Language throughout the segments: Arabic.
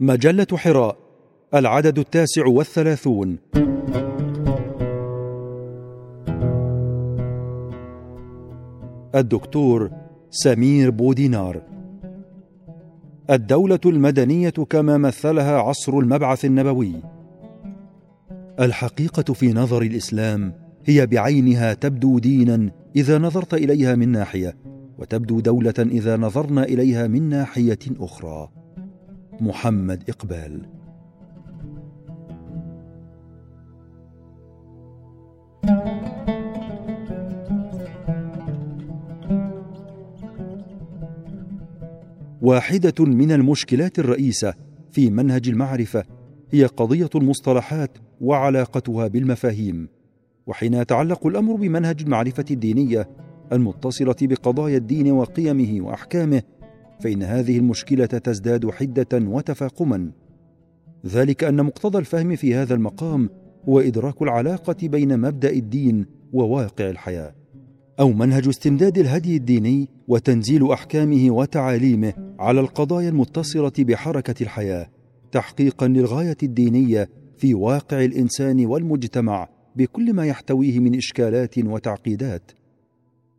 مجلة حراء العدد التاسع والثلاثون. الدكتور سمير بودينار. الدولة المدنية كما مثلها عصر المبعث النبوي. الحقيقة في نظر الإسلام هي بعينها تبدو دينا إذا نظرت إليها من ناحية وتبدو دولة إذا نظرنا إليها من ناحية أخرى. محمد إقبال. واحدة من المشكلات الرئيسة في منهج المعرفة هي قضية المصطلحات وعلاقتها بالمفاهيم. وحين يتعلق الأمر بمنهج المعرفة الدينية المتصلة بقضايا الدين وقيمه وأحكامه فإن هذه المشكلة تزداد حدة وتفاقما. ذلك أن مقتضى الفهم في هذا المقام هو إدراك العلاقة بين مبدأ الدين وواقع الحياة أو منهج استمداد الهدي الديني وتنزيل أحكامه وتعاليمه على القضايا المتصلة بحركة الحياة تحقيقا للغاية الدينية في واقع الإنسان والمجتمع بكل ما يحتويه من إشكالات وتعقيدات.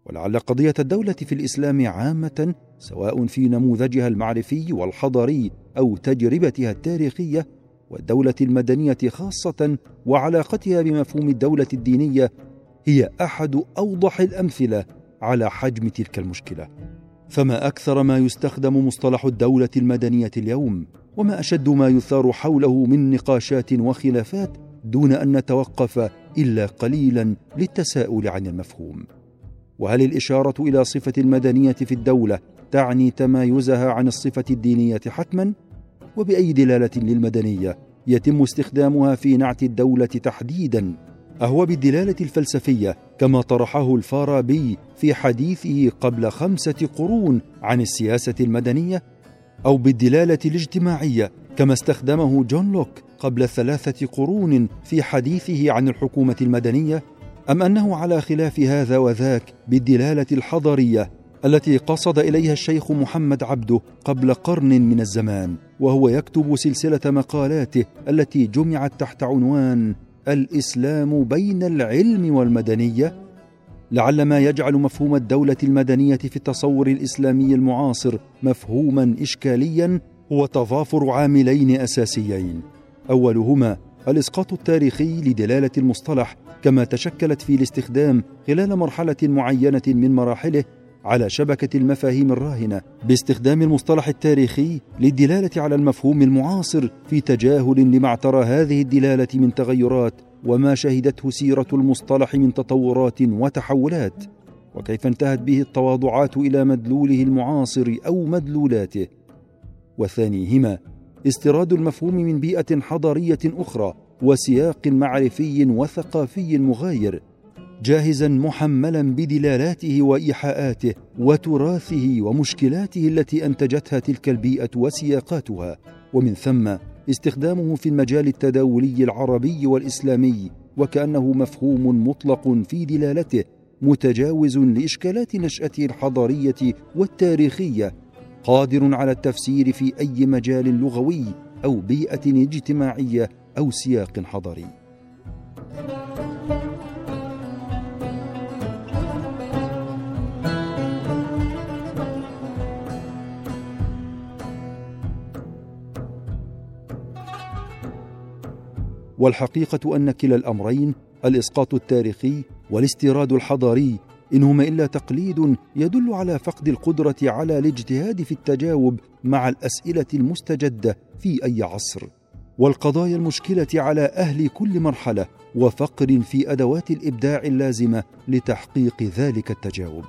ولعل قضية الدولة في الإسلام عامة سواء في نموذجها المعرفي والحضاري أو تجربتها التاريخية والدولة المدنية خاصة وعلاقتها بمفهوم الدولة الدينية هي أحد أوضح الأمثلة على حجم تلك المشكلة. فما أكثر ما يستخدم مصطلح الدولة المدنية اليوم وما أشد ما يثار حوله من نقاشات وخلافات دون أن نتوقف إلا قليلا للتساؤل عن المفهوم. وهل الإشارة إلى صفة المدنية في الدولة تعني تمايزها عن الصفة الدينية حتما وبأي دلالة للمدنية يتم استخدامها في نعت الدولة تحديدا. أهو بالدلالة الفلسفية كما طرحه الفارابي في حديثه قبل خمسة قرون عن السياسة المدنية أو بالدلالة الاجتماعية كما استخدمه جون لوك قبل ثلاثة قرون في حديثه عن الحكومة المدنية. أم أنه على خلاف هذا وذاك بالدلالة الحضرية التي قصد إليها الشيخ محمد عبده قبل قرن من الزمان وهو يكتب سلسلة مقالاته التي جمعت تحت عنوان الإسلام بين العلم والمدنية. لعل ما يجعل مفهوم الدولة المدنية في التصور الإسلامي المعاصر مفهوما اشكاليا هو تضافر عاملين أساسيين. أولهما الإسقاط التاريخي لدلالة المصطلح كما تشكلت في الاستخدام خلال مرحلة معينة من مراحله على شبكة المفاهيم الراهنة باستخدام المصطلح التاريخي للدلالة على المفهوم المعاصر في تجاهل لما اعترى هذه الدلالة من تغيرات وما شهدته سيرة المصطلح من تطورات وتحولات. وكيف انتهت به التواضعات إلى مدلوله المعاصر أو مدلولاته؟ وثانيهما استيراد المفهوم من بيئة حضارية أخرى وسياق معرفي وثقافي مغاير. جاهزا محملا بدلالاته وإيحاءاته وتراثه ومشكلاته التي أنتجتها تلك البيئة وسياقاتها. ومن ثم استخدامه في المجال التداولي العربي والإسلامي وكأنه مفهوم مطلق في دلالته متجاوز لإشكالات نشأته الحضارية والتاريخية قادر على التفسير في أي مجال لغوي أو بيئة اجتماعية أو سياق حضاري. والحقيقة أن كلا الأمرين الإسقاط التاريخي والاستيراد الحضاري إنهما إلا تقليد يدل على فقد القدرة على الاجتهاد في التجاوب مع الأسئلة المستجدة في أي عصر. والقضايا المشكلة على أهل كل مرحلة وفقر في أدوات الإبداع اللازمة لتحقيق ذلك التجاوب.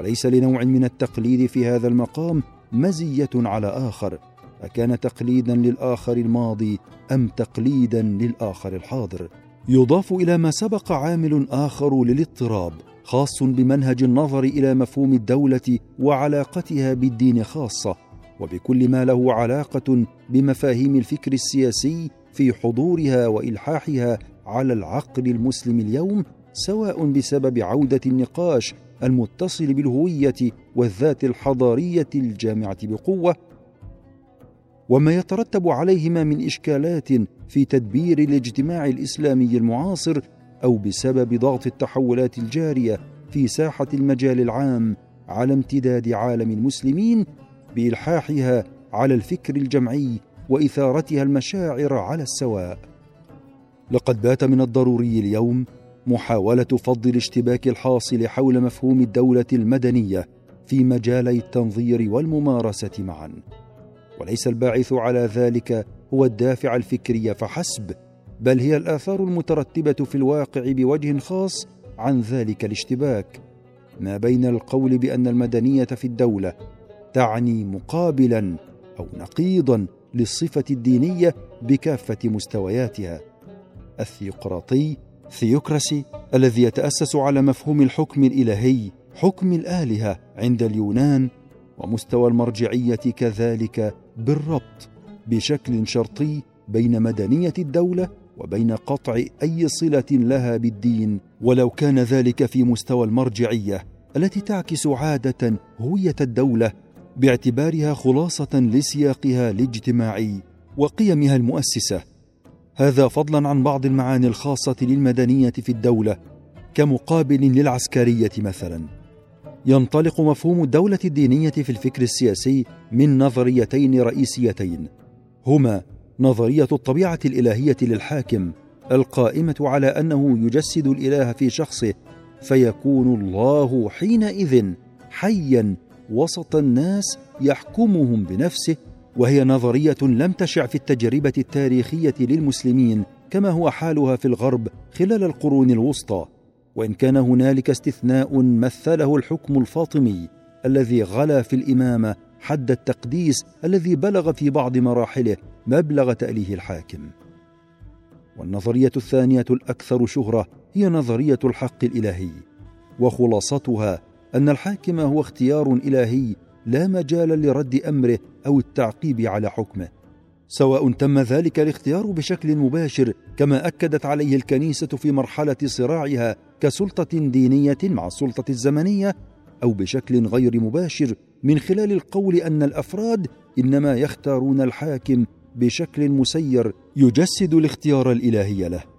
وليس لنوع من التقليد في هذا المقام مزية على آخر. أكان تقليدا للآخر الماضي أم تقليدا للآخر الحاضر. يضاف إلى ما سبق عامل آخر للاضطراب خاص بمنهج النظر إلى مفهوم الدولة وعلاقتها بالدين خاصة وبكل ما له علاقة بمفاهيم الفكر السياسي في حضورها وإلحاحها على العقل المسلم اليوم سواء بسبب عودة النقاش المتصل بالهوية والذات الحضارية الجامعة بقوة وما يترتب عليهما من إشكالات في تدبير الاجتماع الإسلامي المعاصر أو بسبب ضغط التحولات الجارية في ساحة المجال العام على امتداد عالم المسلمين بإلحاحها على الفكر الجمعي وإثارتها المشاعر على السواء. لقد بات من الضروري اليوم محاولة فض الاشتباك الحاصل حول مفهوم الدولة المدنية في مجالي التنظير والممارسة معا. وليس الباعث على ذلك هو الدافع الفكري فحسب. بل هي الآثار المترتبة في الواقع بوجه خاص عن ذلك الاشتباك. ما بين القول بأن المدنية في الدولة تعني مقابلا أو نقيضا للصفة الدينية بكافة مستوياتها. الثيوقراطي ثيوكراسي الذي يتأسس على مفهوم الحكم الإلهي حكم الآلهة عند اليونان ومستوى المرجعية كذلك بالربط بشكل شرطي بين مدنية الدولة وبين قطع أي صلة لها بالدين ولو كان ذلك في مستوى المرجعية التي تعكس عادة هوية الدولة باعتبارها خلاصة لسياقها الاجتماعي وقيمها المؤسسة. هذا فضلا عن بعض المعاني الخاصة للمدنية في الدولة كمقابل للعسكرية مثلا. ينطلق مفهوم الدولة الدينية في الفكر السياسي من نظريتين رئيسيتين. هما نظرية الطبيعة الإلهية للحاكم القائمة على أنه يجسد الإله في شخصه فيكون الله حينئذ حيا وسط الناس يحكمهم بنفسه وهي نظرية لم تشع في التجربة التاريخية للمسلمين كما هو حالها في الغرب خلال القرون الوسطى. وإن كان هنالك استثناء مثله الحكم الفاطمي الذي غلا في الإمامة حد التقديس الذي بلغ في بعض مراحله مبلغ تأليه الحاكم. والنظرية الثانية الأكثر شهرة هي نظرية الحق الإلهي وخلاصتها أن الحاكم هو اختيار إلهي لا مجال لرد أمره أو التعقيب على حكمه سواء تم ذلك الاختيار بشكل مباشر كما أكدت عليه الكنيسة في مرحلة صراعها كسلطة دينية مع السلطة الزمنية أو بشكل غير مباشر من خلال القول أن الأفراد إنما يختارون الحاكم بشكل مسير يجسد الاختيار الإلهي له.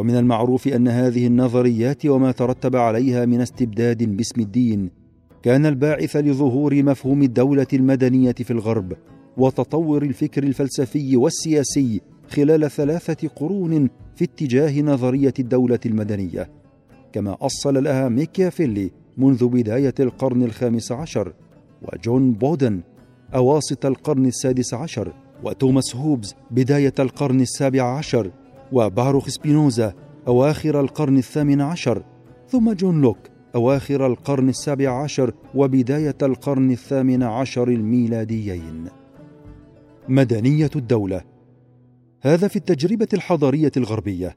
ومن المعروف أن هذه النظريات وما ترتب عليها من استبداد باسم الدين كان الباعث لظهور مفهوم الدولة المدنية في الغرب وتطور الفكر الفلسفي والسياسي خلال ثلاثة قرون في اتجاه نظرية الدولة المدنية. كما أصل لها ميكيافيلي منذ بداية القرن الخامس عشر وجون بودن أواسط القرن السادس عشر وتوماس هوبز بداية القرن السابع عشر. وباروخ سبينوزا أواخر القرن الثامن عشر ثم جون لوك أواخر القرن السابع عشر وبداية القرن الثامن عشر الميلاديين. مدنية الدولة. هذا في التجربة الحضارية الغربية.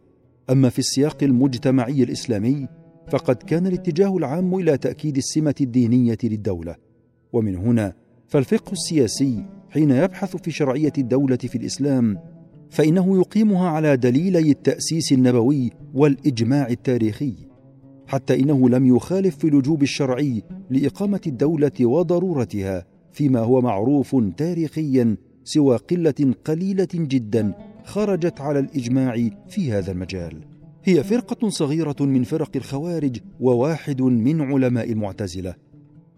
أما في السياق المجتمعي الإسلامي فقد كان الاتجاه العام إلى تأكيد السمة الدينية للدولة. ومن هنا فالفقه السياسي حين يبحث في شرعية الدولة في الإسلام فإنه يقيمها على دليلي التأسيس النبوي والإجماع التاريخي حتى إنه لم يخالف في الوجوب الشرعي لإقامة الدولة وضرورتها فيما هو معروف تاريخيا سوى قلة قليلة جدا خرجت على الإجماع في هذا المجال. هي فرقة صغيرة من فرق الخوارج وواحد من علماء المعتزلة.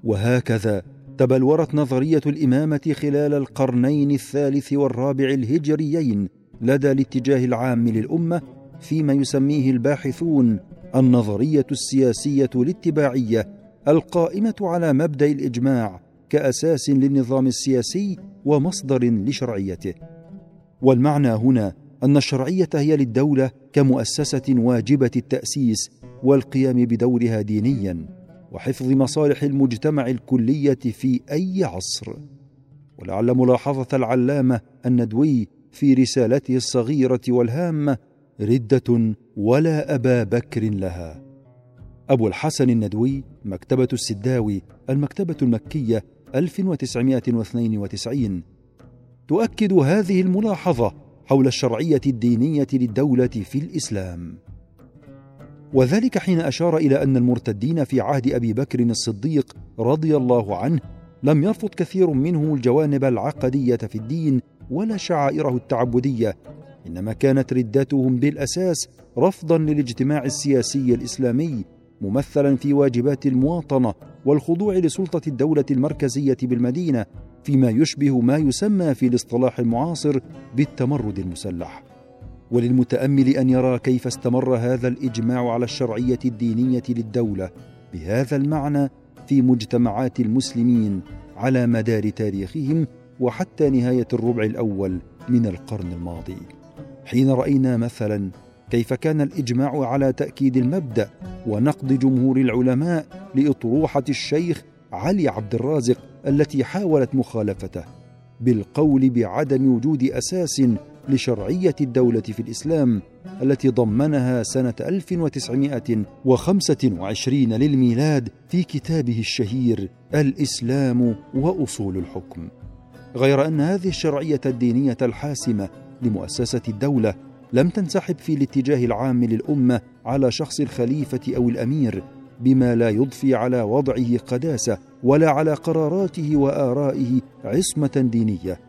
وهكذا تبلورت نظرية الإمامة خلال القرنين الثالث والرابع الهجريين لدى الاتجاه العام للأمة فيما يسميه الباحثون النظرية السياسية الاتباعية القائمة على مبدأ الإجماع كأساس للنظام السياسي ومصدر لشرعيته. والمعنى هنا أن الشرعية هي للدولة كمؤسسة واجبة التأسيس والقيام بدورها دينيا وحفظ مصالح المجتمع الكلية في أي عصر. ولعل ملاحظة العلامة الندوي في رسالته الصغيرة والهامة ردة ولا أبا بكر لها. أبو الحسن الندوي مكتبة السداوي المكتبة المكية 1992 تؤكد هذه الملاحظة حول الشرعية الدينية للدولة في الإسلام. وذلك حين أشار إلى أن المرتدين في عهد أبي بكر الصديق رضي الله عنه لم يرفض كثير منهم الجوانب العقدية في الدين ولا شعائره التعبدية إنما كانت ردتهم بالأساس رفضا للاجتماع السياسي الإسلامي ممثلا في واجبات المواطنة والخضوع لسلطة الدولة المركزية بالمدينة فيما يشبه ما يسمى في الاصطلاح المعاصر بالتمرد المسلح. وللمتأمل أن يرى كيف استمر هذا الإجماع على الشرعية الدينية للدولة بهذا المعنى في مجتمعات المسلمين على مدار تاريخهم وحتى نهاية الربع الأول من القرن الماضي. حين رأينا مثلا كيف كان الإجماع على تأكيد المبدأ ونقد جمهور العلماء لإطروحة الشيخ علي عبد الرازق التي حاولت مخالفته بالقول بعدم وجود أساس لشرعية الدولة في الإسلام التي ضمنها سنة 1925 للميلاد في كتابه الشهير الإسلام وأصول الحكم غير أن هذه الشرعية الدينية الحاسمة لمؤسسة الدولة لم تنسحب في الاتجاه العام للأمة على شخص الخليفة أو الأمير بما لا يضفي على وضعه قداسة ولا على قراراته وآرائه عصمة دينية.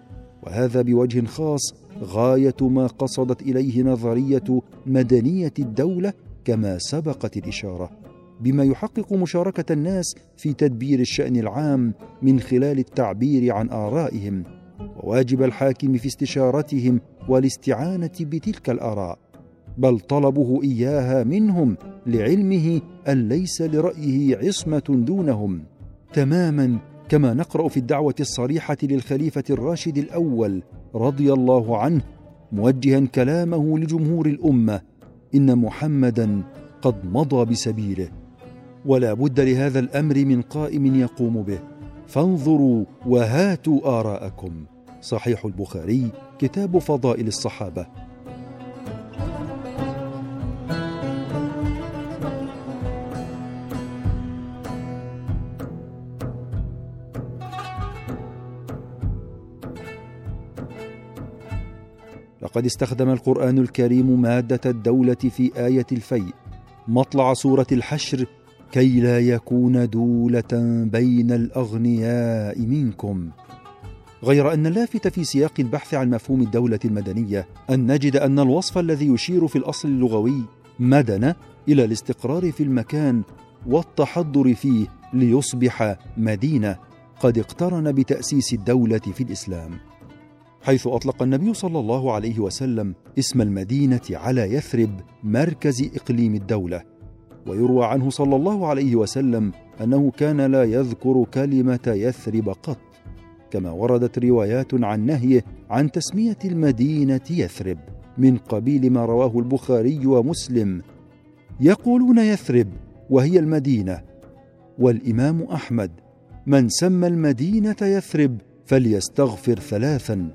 وهذا بوجه خاص غاية ما قصدت إليه نظرية مدنية الدولة كما سبقت الإشارة. بما يحقق مشاركة الناس في تدبير الشأن العام من خلال التعبير عن آرائهم وواجب الحاكم في استشارتهم والاستعانة بتلك الآراء بل طلبه إياها منهم لعلمه أن ليس لرأيه عصمة دونهم. تماما كما نقرأ في الدعوة الصريحة للخليفة الراشد الأول رضي الله عنه موجها كلامه لجمهور الأمة إن محمدا قد مضى بسبيله. ولا بد لهذا الأمر من قائم يقوم به. فانظروا وهاتوا آراءكم. صحيح البخاري كتاب فضائل الصحابة. لقد استخدم القرآن الكريم مادة الدولة في آية الفيء. مطلع سورة الحشر كي لا يكون دولة بين الأغنياء منكم. غير أن اللافت في سياق البحث عن مفهوم الدولة المدنية أن نجد أن الوصف الذي يشير في الأصل اللغوي مدن إلى الاستقرار في المكان والتحضر فيه ليصبح مدينة قد اقترن بتأسيس الدولة في الإسلام. حيث أطلق النبي صلى الله عليه وسلم اسم المدينة على يثرب مركز إقليم الدولة. ويروى عنه صلى الله عليه وسلم أنه كان لا يذكر كلمة يثرب قط كما وردت روايات عن نهيه عن تسمية المدينة يثرب من قبيل ما رواه البخاري ومسلم يقولون يثرب وهي المدينة والإمام أحمد من سمى المدينة يثرب فليستغفر ثلاثا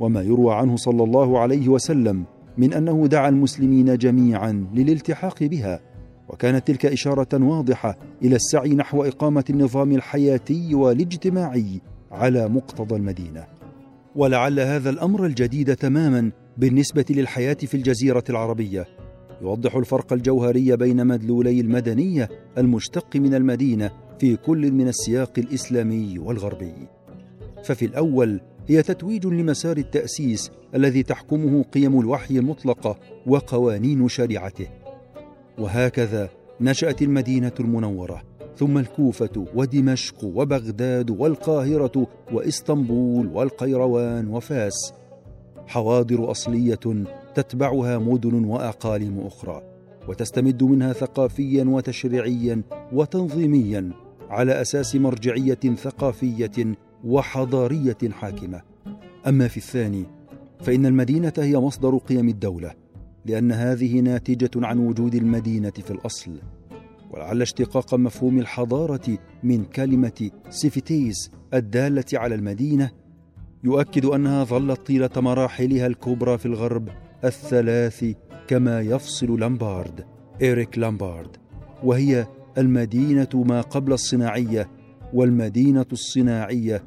وما يروى عنه صلى الله عليه وسلم من أنه دعا المسلمين جميعا للالتحاق بها. وكانت تلك إشارة واضحة إلى السعي نحو إقامة النظام الحياتي والاجتماعي على مقتضى المدينة. ولعل هذا الأمر الجديد تماما بالنسبة للحياة في الجزيرة العربية. يوضح الفرق الجوهري بين مدلولي المدنيه المشتق من المدينة في كل من السياق الإسلامي والغربي. ففي الأول هي تتويج لمسار التأسيس الذي تحكمه قيم الوحي المطلقه وقوانين شريعته. وهكذا نشأت المدينة المنورة ثم الكوفة ودمشق وبغداد والقاهرة وإسطنبول والقيروان وفاس. حواضر أصلية تتبعها مدن وأقاليم أخرى وتستمد منها ثقافيا وتشريعيا وتنظيميا على أساس مرجعية ثقافية وحضارية حاكمة. أما في الثاني فإن المدينة هي مصدر قيم الدولة لأن هذه ناتجة عن وجود المدينة في الأصل ولعل اشتقاق مفهوم الحضارة من كلمة سيفيتيز الدالة على المدينة يؤكد أنها ظلت طيلة مراحلها الكبرى في الغرب الثلاث كما يفصل لامبارد إريك لامبارد وهي المدينة ما قبل الصناعية والمدينة الصناعية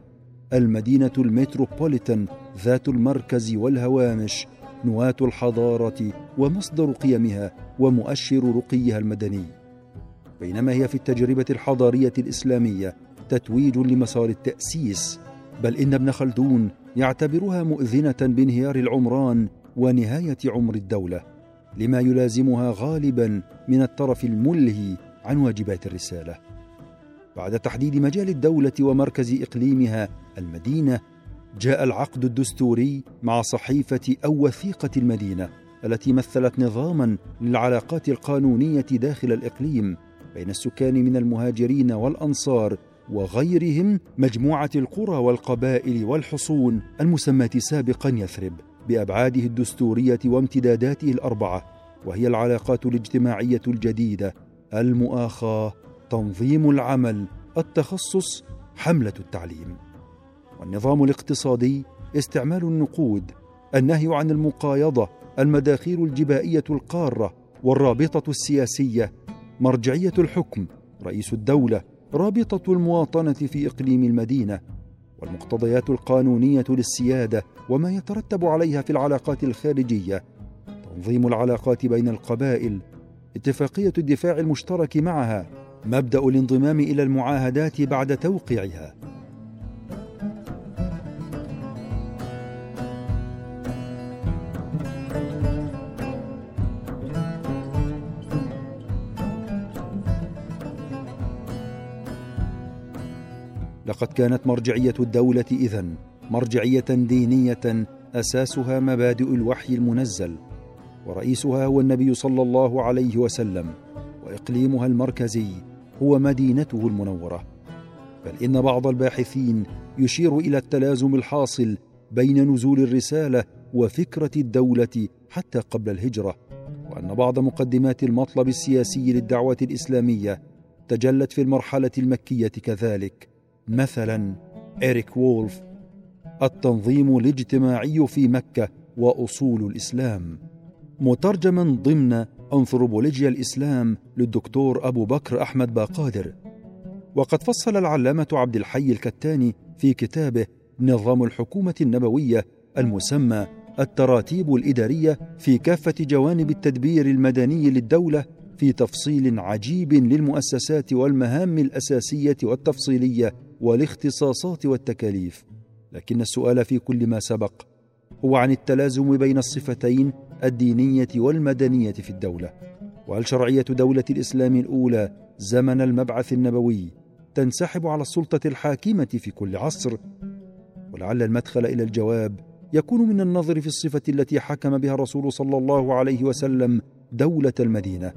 المدينة المتروبوليتان ذات المركز والهوامش نواه الحضارة ومصدر قيمها ومؤشر رقيها المدني. بينما هي في التجربة الحضارية الإسلامية تتويج لمسار التأسيس بل إن ابن خلدون يعتبرها مؤذنة بانهيار العمران ونهاية عمر الدولة لما يلازمها غالبا من الطرف الملهي عن واجبات الرسالة. بعد تحديد مجال الدولة ومركز إقليمها المدينة جاء العقد الدستوري مع صحيفة أو وثيقة المدينة التي مثلت نظاما للعلاقات القانونية داخل الإقليم بين السكان من المهاجرين والأنصار وغيرهم مجموعة القرى والقبائل والحصون المسماة سابقا يثرب بأبعاده الدستورية وامتداداته الأربعة وهي العلاقات الاجتماعية الجديدة المؤاخاة تنظيم العمل التخصص حملة التعليم. والنظام الاقتصادي استعمال النقود النهي عن المقايضة المداخيل الجبائية القارة والرابطة السياسية مرجعية الحكم رئيس الدولة رابطة المواطنة في إقليم المدينة والمقتضيات القانونية للسيادة وما يترتب عليها في العلاقات الخارجية تنظيم العلاقات بين القبائل اتفاقية الدفاع المشترك معها مبدأ الانضمام إلى المعاهدات بعد توقيعها. لقد كانت مرجعية الدولة إذن مرجعية دينية أساسها مبادئ الوحي المنزل ورئيسها هو النبي صلى الله عليه وسلم وإقليمها المركزي هو مدينته المنورة. بل إن بعض الباحثين يشير إلى التلازم الحاصل بين نزول الرسالة وفكرة الدولة حتى قبل الهجرة وأن بعض مقدمات المطلب السياسي للدعوة الإسلامية تجلت في المرحلة المكية كذلك. مثلا إريك وولف التنظيم الاجتماعي في مكة وأصول الإسلام. مترجما ضمن أنثروبولوجيا الإسلام للدكتور أبو بكر أحمد باقادر. وقد فصل العلامة عبد الحي الكتاني في كتابه نظام الحكومة النبوية المسمى التراتيب الإدارية في كافة جوانب التدبير المدني للدولة في تفصيل عجيب للمؤسسات والمهام الأساسية والتفصيلية والاختصاصات والتكاليف لكن السؤال في كل ما سبق هو عن التلازم بين الصفتين الدينية والمدنية في الدولة. وهل شرعية دولة الإسلام الأولى زمن المبعث النبوي تنسحب على السلطة الحاكمة في كل عصر؟ ولعل المدخل إلى الجواب يكون من النظر في الصفة التي حكم بها الرسول صلى الله عليه وسلم دولة المدينة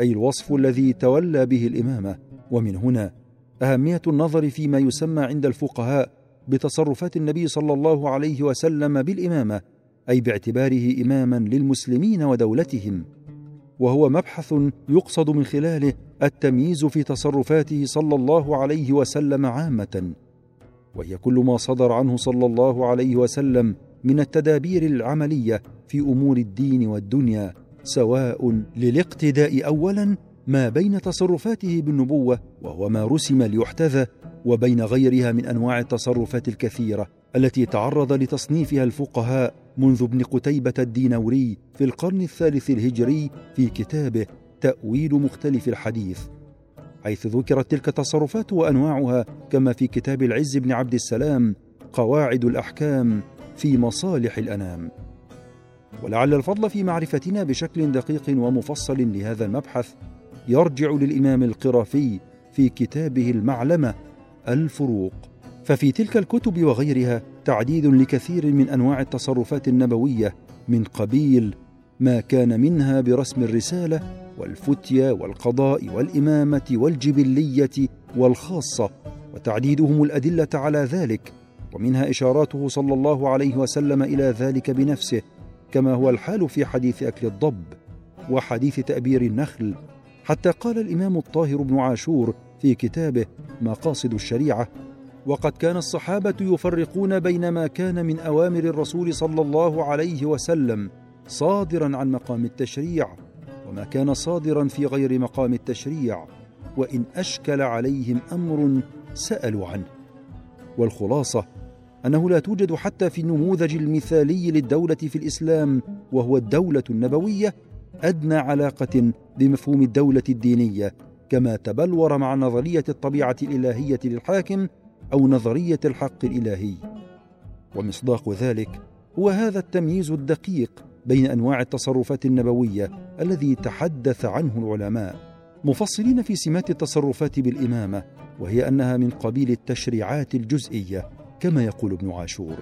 أي الوصف الذي تولى به الإمامة. ومن هنا أهمية النظر فيما يسمى عند الفقهاء بتصرفات النبي صلى الله عليه وسلم بالإمامة أي باعتباره إماما للمسلمين ودولتهم. وهو مبحث يقصد من خلاله التمييز في تصرفاته صلى الله عليه وسلم عامة. وهي كل ما صدر عنه صلى الله عليه وسلم من التدابير العملية في أمور الدين والدنيا سواء للاقتداء اولا ما بين تصرفاته بالنبوة وهو ما رسم ليحتذى وبين غيرها من أنواع التصرفات الكثيرة التي تعرض لتصنيفها الفقهاء منذ ابن قتيبة الدينوري في القرن الثالث الهجري في كتابه تأويل مختلف الحديث. حيث ذكرت تلك التصرفات وأنواعها كما في كتاب العز بن عبد السلام قواعد الأحكام في مصالح الأنام. ولعل الفضل في معرفتنا بشكل دقيق ومفصل لهذا المبحث يرجع للإمام القرافي في كتابه المعلمة الفروق. ففي تلك الكتب وغيرها تعديد لكثير من أنواع التصرفات النبوية من قبيل ما كان منها برسم الرسالة والفتية والقضاء والإمامة والجبلية والخاصة وتعديدهم الأدلة على ذلك. ومنها إشاراته صلى الله عليه وسلم إلى ذلك بنفسه كما هو الحال في حديث أكل الضب وحديث تأبير النخل. حتى قال الإمام الطاهر بن عاشور في كتابه مقاصد الشريعة وقد كان الصحابة يفرقون بين ما كان من أوامر الرسول صلى الله عليه وسلم صادرا عن مقام التشريع وما كان صادرا في غير مقام التشريع وإن أشكل عليهم أمر سألوا عنه. والخلاصة أنه لا توجد حتى في النموذج المثالي للدولة في الإسلام وهو الدولة النبوية أدنى علاقة بمفهوم الدولة الدينية كما تبلور مع نظرية الطبيعة الإلهية للحاكم أو نظرية الحق الإلهي. ومصداق ذلك هو هذا التمييز الدقيق بين أنواع التصرفات النبوية الذي تحدث عنه العلماء مفصلين في سمات التصرفات بالإمامة وهي أنها من قبيل التشريعات الجزئية كما يقول ابن عاشور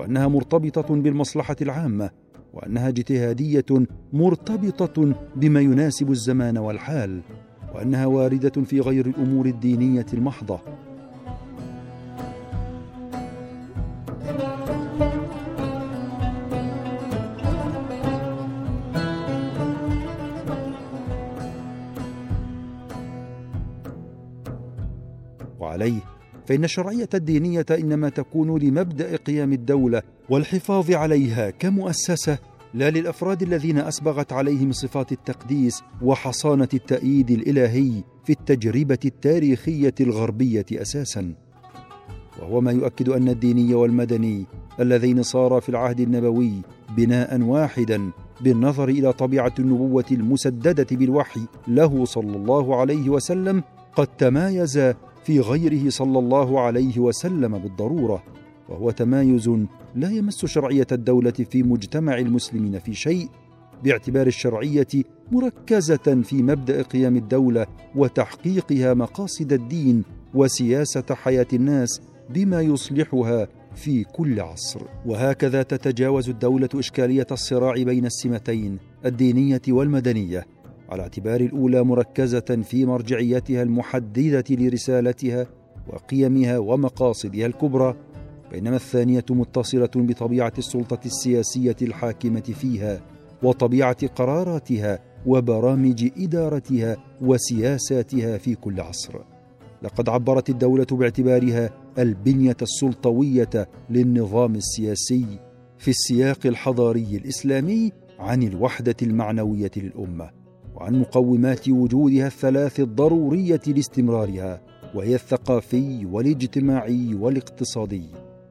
وأنها مرتبطة بالمصلحة العامة وأنها اجتهاديه مرتبطة بما يناسب الزمان والحال وأنها واردة في غير الأمور الدينية المحضة. فإن الشرعية الدينية إنما تكون لمبدأ قيام الدولة والحفاظ عليها كمؤسسة لا للأفراد الذين أسبغت عليهم صفات التقديس وحصانة التأييد الإلهي في التجربة التاريخية الغربية أساسا. وهو ما يؤكد أن الديني والمدني اللذين صارا في العهد النبوي بناء واحدا بالنظر إلى طبيعة النبوة المسددة بالوحي له صلى الله عليه وسلم قد تمايزا في غيره صلى الله عليه وسلم بالضرورة وهو تمايز لا يمس شرعية الدولة في مجتمع المسلمين في شيء باعتبار الشرعية مركزة في مبدأ قيام الدولة وتحقيقها مقاصد الدين وسياسة حياة الناس بما يصلحها في كل عصر. وهكذا تتجاوز الدولة إشكالية الصراع بين السمتين الدينية والمدنية. على اعتبار الأولى مركزة في مرجعيتها المحددة لرسالتها وقيمها ومقاصدها الكبرى بينما الثانية متصلة بطبيعة السلطة السياسية الحاكمة فيها وطبيعة قراراتها وبرامج إدارتها وسياساتها في كل عصر. لقد عبرت الدولة باعتبارها البنية السلطوية للنظام السياسي في السياق الحضاري الإسلامي عن الوحدة المعنوية للأمة. وعن مقومات وجودها الثلاث الضرورية لاستمرارها وهي الثقافي والاجتماعي والاقتصادي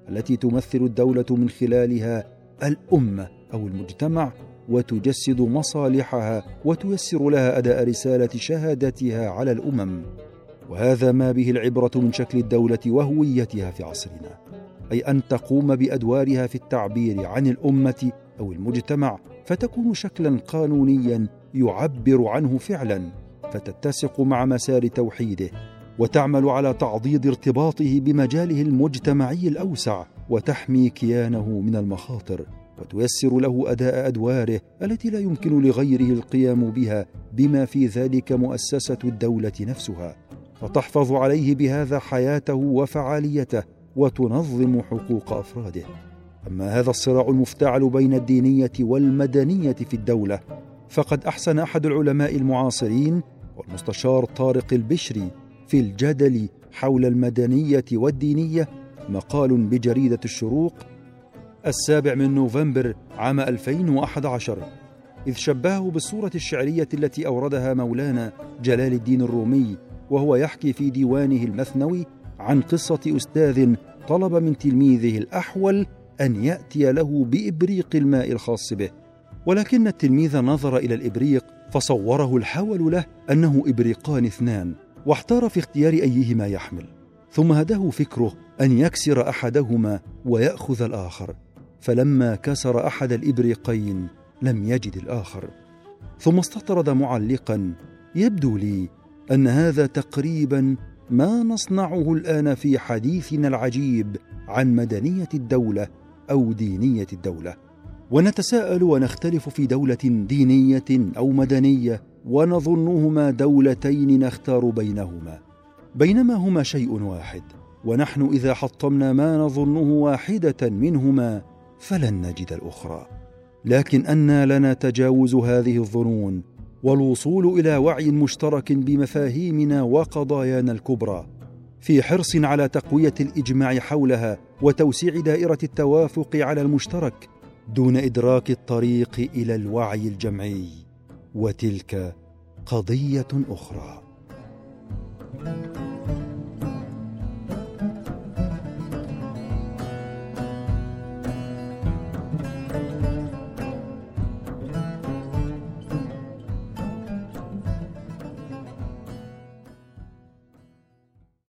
التي تمثل الدولة من خلالها الأمة أو المجتمع وتجسد مصالحها وتيسر لها أداء رسالة شهادتها على الأمم. وهذا ما به العبرة من شكل الدولة وهويتها في عصرنا أي أن تقوم بأدوارها في التعبير عن الأمة أو المجتمع فتكون شكلا قانونيا يعبر عنه فعلا فتتسق مع مسار توحيده وتعمل على تعضيد ارتباطه بمجاله المجتمعي الأوسع وتحمي كيانه من المخاطر وتيسر له أداء أدواره التي لا يمكن لغيره القيام بها بما في ذلك مؤسسة الدولة نفسها. فتحفظ عليه بهذا حياته وفعاليته وتنظم حقوق أفراده. أما هذا الصراع المفتعل بين الدينية والمدنية في الدولة فقد أحسن أحد العلماء المعاصرين والمستشار طارق البشري في الجدل حول المدنية والدينية مقال بجريدة الشروق السابع من نوفمبر عام 2011 إذ شبهه بالصورة الشعرية التي أوردها مولانا جلال الدين الرومي وهو يحكي في ديوانه المثنوي عن قصة أستاذ طلب من تلميذه الأحول أن يأتي له بإبريق الماء الخاص به. ولكن التلميذ نظر إلى الإبريق فصوره الحول له أنه إبريقان اثنان واحتار في اختيار أيهما يحمل. ثم هداه فكره أن يكسر أحدهما ويأخذ الآخر. فلما كسر أحد الإبريقين لم يجد الآخر. ثم استطرد معلقا يبدو لي أن هذا تقريبا ما نصنعه الآن في حديثنا العجيب عن مدنية الدولة أو دينية الدولة ونتساءل ونختلف في دولة دينية أو مدنية ونظنهما دولتين نختار بينهما. بينما هما شيء واحد ونحن إذا حطمنا ما نظنه واحدة منهما فلن نجد الأخرى. لكن انى لنا تجاوز هذه الظنون والوصول إلى وعي مشترك بمفاهيمنا وقضايانا الكبرى في حرص على تقوية الإجماع حولها وتوسيع دائرة التوافق على المشترك دون إدراك الطريق إلى الوعي الجمعي. وتلك قضية أخرى. thank you